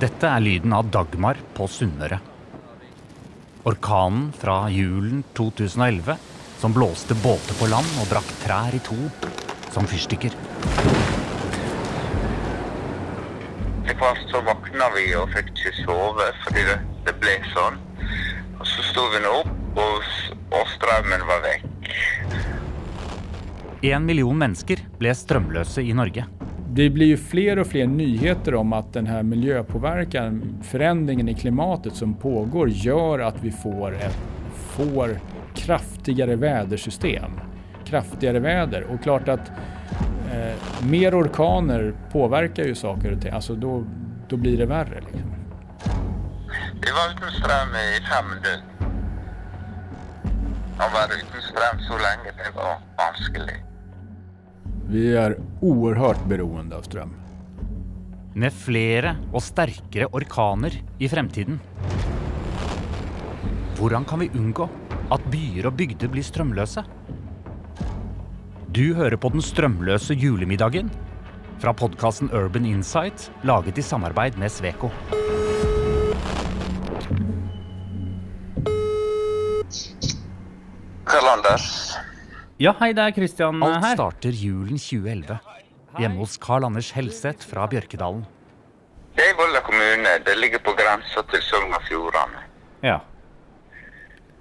Dette er lyden av Dagmar på Sunnmøre. Orkanen fra julen 2011 som blåste båter på land og brakk trær i to som fyrstikker. Etter hvert så våkna vi og fikk ikke sove fordi det, det ble sånn. Og så sto vi nå opp, og, og strømmen var vekk. En million mennesker ble strømløse i Norge. Det blir ju fler och fler nyheter om att den här miljöpåverkan, förändringen i klimatet som pågår gör att vi får, ett, får kraftigare vädersystem. Kraftigare väder och klart att eh, mer orkaner påverkar ju saker och ting. Alltså då, då blir det värre. Liksom. Det var uten strøm i fem Det var være uten strøm så lenge, det var vanskelig. Vi er oerhørt beroende av strøm. Med flere og sterkere orkaner i fremtiden. Hvordan kan vi unngå at byer og bygder blir strømløse? Du hører på Den strømløse julemiddagen fra podkasten Urban Insight, laget i samarbeid med Sveko. Karl Anders, Ja, hei, det er Christian Alt her. starter julen 2011 hjemme hos Carl Anders Helseth fra Bjørkedalen. det er Volda kommune. Det ligger på grensa til Sogn og Fjordane. Ja.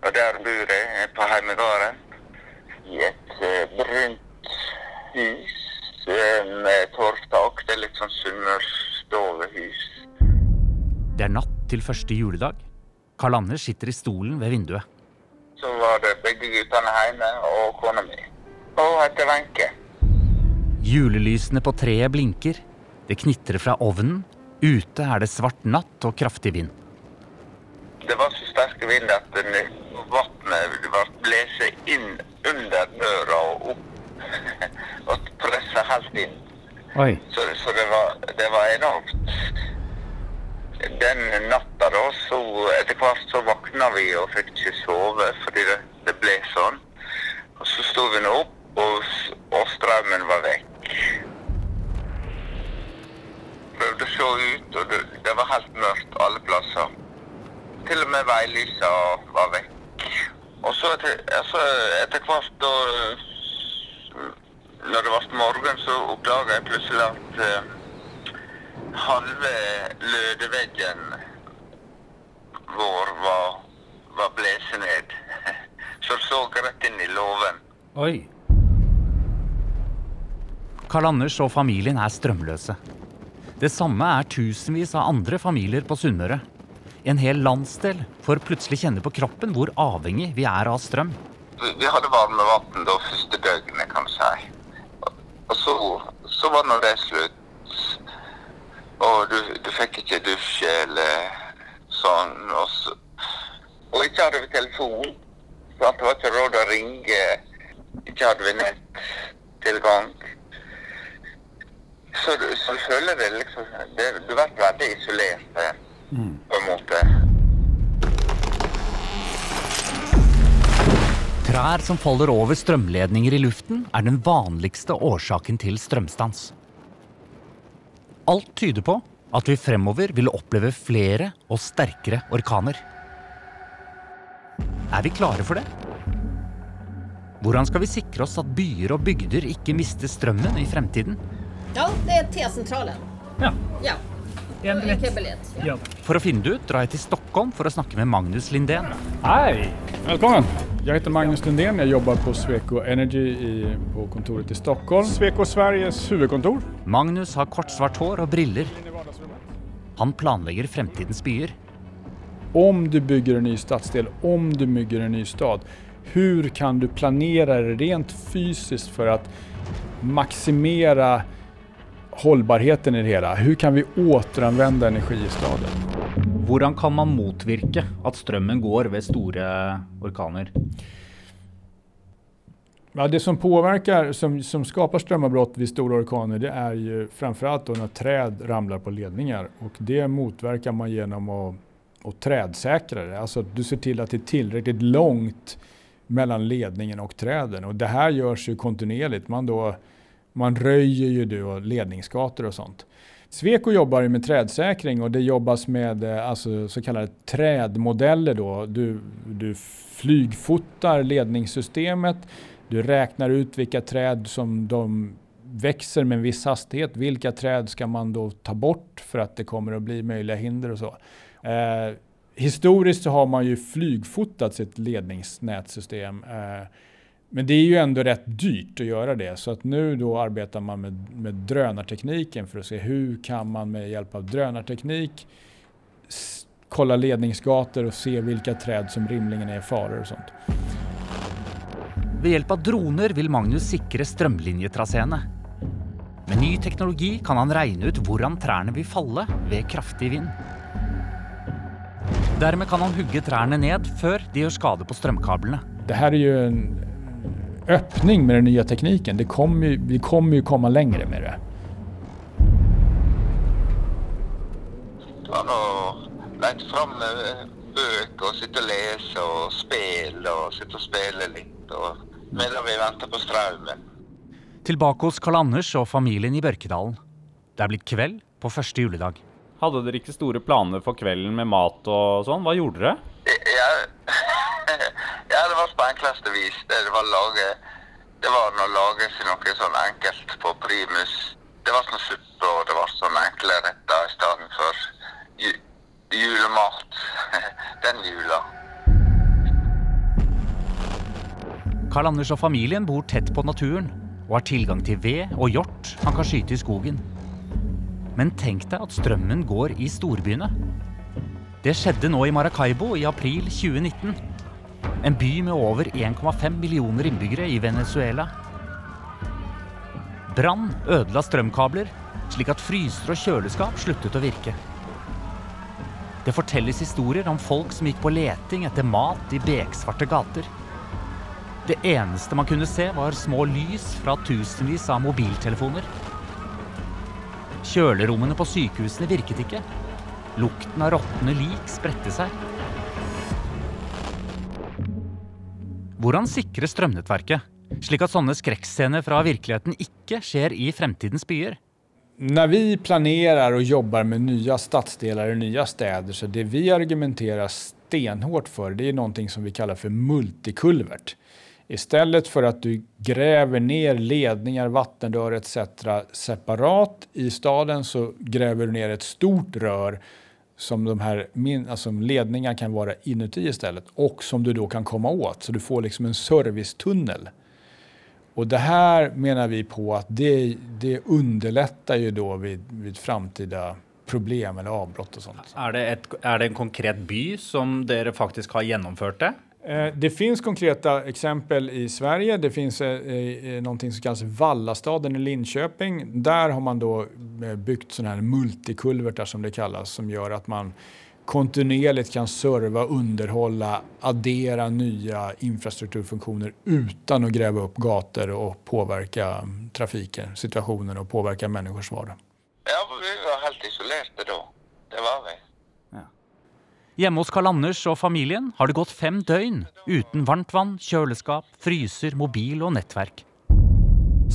Og der bor jeg på heimegården. I et eh, brunt hus eh, med torvtak. Det er litt sånn sunnmørsdovehus. Det er natt til første juledag. Carl Anders sitter i stolen ved vinduet. Så var det begge guttene hjemme og kona mi. Og heter Wenche. Julelysene på treet blinker. Det knitrer fra ovnen. Ute er det svart natt og kraftig vind. Det var så sterk vind at vannet ble blåst inn under døra og opp. og pressa helt inn. Oi. Så, så det, var, det var enormt. Den natta da, så etter hvert så våkna vi og fikk ikke sove fordi det, det ble sånn. Og så sto vi nå opp, og, og strømmen var vekk. Prøvde å se ut, og det, det var helt mørkt alle plasser. Til og med veilysa var vekk. Og så etter, altså, etter hvert da Når det ble morgen, så oppdaga jeg plutselig at eh, halve lødeveggen vår var, var blåst ned. Så så rett inn i låven. Oi. Karl Anders og familien er strømløse. Det samme er tusenvis av andre familier på Sunnmøre. En hel landsdel får plutselig kjenne på kroppen hvor avhengig vi er av strøm. Vi, vi hadde varme vann da første døgnet, kan du si. Og, og så, så var nå det slutt. Og du, du fikk ikke dusje eller sånn. Og, så, og ikke hadde vi telefon. Sant? Det var ikke råd å ringe. Ikke hadde vi nettilgang. Så, du- så du føler det liksom det, Du blir veldig isolert eh, på en måte. Trær som faller over strømledninger i luften, er den vanligste årsaken til strømstans. Alt tyder på at vi fremover vil oppleve flere og sterkere orkaner. Er vi klare for det? Hvordan skal vi sikre oss at byer og bygder ikke mister strømmen i fremtiden? Ja, det er T-sentralen. Ja. Ja. En biljett. Ja. For å finne det ut drar jeg til Stockholm for å snakke med Magnus Lindén. Hei. Velkommen. Jeg heter Magnus Lindén. Jeg jobber på Sweco Energy i, på kontoret i Stockholm. Sweco Sveriges huvudkontor. Magnus har kort, svart hår og briller. Han planlegger fremtidens byer. Om du bygger en ny stadsdel, om du bygger en ny stad, hur kan du planera rent fysiskt för att maximera hållbarheten i det hela? Hur kan vi återanvända energi i staden? Hvordan kan man motvirke at strømmen går ved store orkaner? Ja, det som påverkar, som, som skapar strömavbrott vid stora orkaner, det är ju framförallt då när träd ramlar på ledningar. Och det motverkar man genom att, att trädsäkra det. Alltså du ser till att det är tillräckligt långt mellan ledningen och träden. Och det här görs ju kontinuerligt. Man, då, man röjer ju då ledningsgator och sånt. Sweco jobbar med trädsäkring och det jobbas med eh, alltså, så kallade trädmodeller. Då. Du, du flygfotar ledningssystemet, du räknar ut vilka träd som de växer med en viss hastighet. Vilka träd ska man då ta bort för att det kommer att bli möjliga hinder och så. Eh, historiskt så har man ju flygfotat sitt ledningsnätsystem. Eh, men det är ju ändå rätt dyrt att göra det. Så att nu då arbetar man med, med drönartekniken för att se hur kan man med hjälp av drönarteknik kolla ledningsgator och se vilka träd som rimligen är faror och sånt. Ved hjelp av droner vil Magnus sikre strømlinjetraseene. Med ny teknologi kan han regne ut hvordan trærne vil falle ved kraftig vind. Dermed kan han hugge trærne ned før de gjør skade på strømkablene. Det her er jo en åpning med den nye teknikken. Det kommer jo, vi kommer jo komme lenger med det. Det var nå lagt fram eh, bøker og sitte og lese og spille og sitte og spille litt. Og medan vi venter på strømmen. Tilbake hos Karl Anders og familien i Børkedalen. Det er blitt kveld på første juledag. Hadde dere ikke store planer for kvelden med mat og sånn? Hva gjorde dere? Ja, ja, det var på enkleste vis. Det var lage Det var å lage seg noe sånn enkelt på primus. Det var sånn suppe, og det var sånn enkle retter i stedet for ju, julemat den jula. Karl Anders og familien bor tett på naturen og har tilgang til ved og hjort han kan skyte i skogen. Men tenk deg at strømmen går i storbyene. Det skjedde nå i Maracaibo i april 2019. En by med over 1,5 millioner innbyggere i Venezuela. Brann ødela strømkabler, slik at fryser og kjøleskap sluttet å virke. Det fortelles historier om folk som gikk på leting etter mat i beksvarte gater. Det eneste man kunne se, var små lys fra tusenvis av mobiltelefoner. Kjølerommene på sykehusene virket ikke. Lukten av råtne lik spredte seg. Hvordan sikre strømnettverket, slik at sånne skrekkscener fra virkeligheten ikke skjer i fremtidens byer? Når vi planerer og jobber med nye stadsdeler og nye steder, så det vi argumenterer stenhårt for, det er noe som vi kaller for multikulvert. Istället för att du gräver ner ledningar, vattenrör etc. separat i staden så gräver du ner ett stort rör som de här alltså ledningar kan vara inuti istället och som du då kan komma åt. Så du får liksom en servicetunnel. Och det här menar vi på att det, det underlättar ju då vid, vid framtida problem eller avbrott och sånt. Är det, ett, er det en konkret by som dere faktisk har gjennomført det? Eh, Det finns konkreta exempel i Sverige. Det finns eh, som kallas Vallastaden i Linköping. Där har man då eh, byggt sådana här multikulvertar som det kallas som gör att man kontinuerligt kan serva, underhålla, addera nya infrastrukturfunktioner utan att gräva upp gator och påverka mm, trafiken, situationen och påverka människors vardag. Ja, vi var helt isolerte da. Det var vi. Hjemme hos Karl Anders og familien har det gått fem døgn uten varmt vann, kjøleskap, fryser, mobil og nettverk.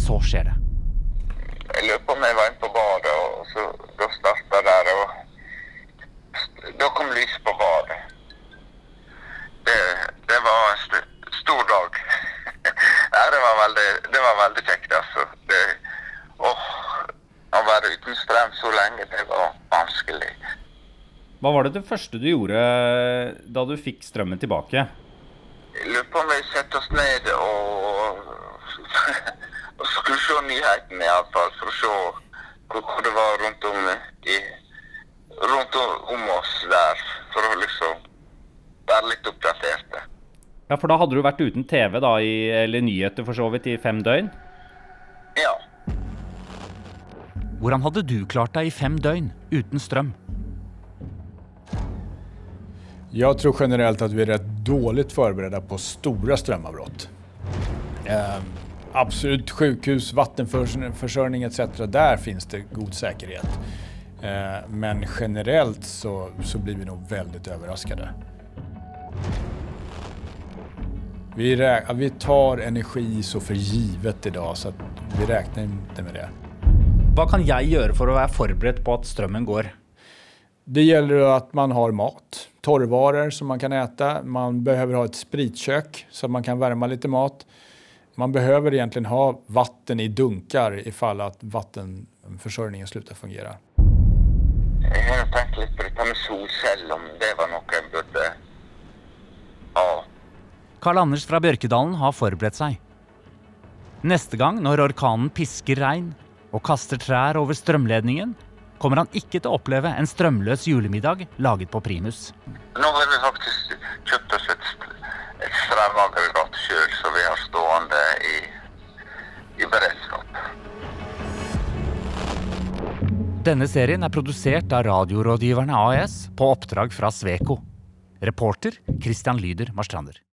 Så skjer det. Jeg lurer på om jeg var inne på badet, og så da starta der, og da kom lys på badet. Det, det var en st stor dag. ja, det var veldig, det var veldig kjekt, altså. Det, åh, å være uten strøm så lenge, det var vanskelig. Hva var det det første du gjorde da du fikk strømmen tilbake? Jeg lurer på om vi setter oss ned og, og skulle se nyhetene iallfall, for å se hvor, det var rundt om, i, rundt om oss der. For å liksom være litt oppdaterte. Ja, for da hadde du vært uten TV, da, i, eller nyheter for så vidt, i fem døgn? Ja. Hvordan hadde du klart deg i fem døgn uten strøm? Jag tror generellt att vi är rätt dåligt förberedda på stora strömavbrott. Eh, absolut sjukhus, vattenförsörjning etc. Där finns det god säkerhet. Eh, men generellt så, så blir vi nog väldigt överraskade. Vi, vi tar energi så för givet idag så att vi räknar inte med det. Hva kan jeg gjøre for å være forberedt på at strømmen går? Det gäller att man har mat, torrvaror som man kan äta. Man behöver ha ett spritkök så att man kan värma lite mat. Man behöver egentligen ha vatten i dunkar ifall att vattenförsörjningen slutar fungera. Jeg har tenkt litt på dette med solceller, om det var noe jeg burde ha. Karl Anders fra Bjørkedalen har forberedt seg. Neste gang når orkanen pisker regn og kaster trær over strømledningen, kommer han ikke til å oppleve en strømløs julemiddag laget på primus. Nå har vi faktisk kjøpt oss et, et strømaggregat sjøl, så vi har stående i, i beredskap. Denne serien er produsert av Radiorådgiverne AS på oppdrag fra Sveko. Reporter Christian Lyder Marstrander.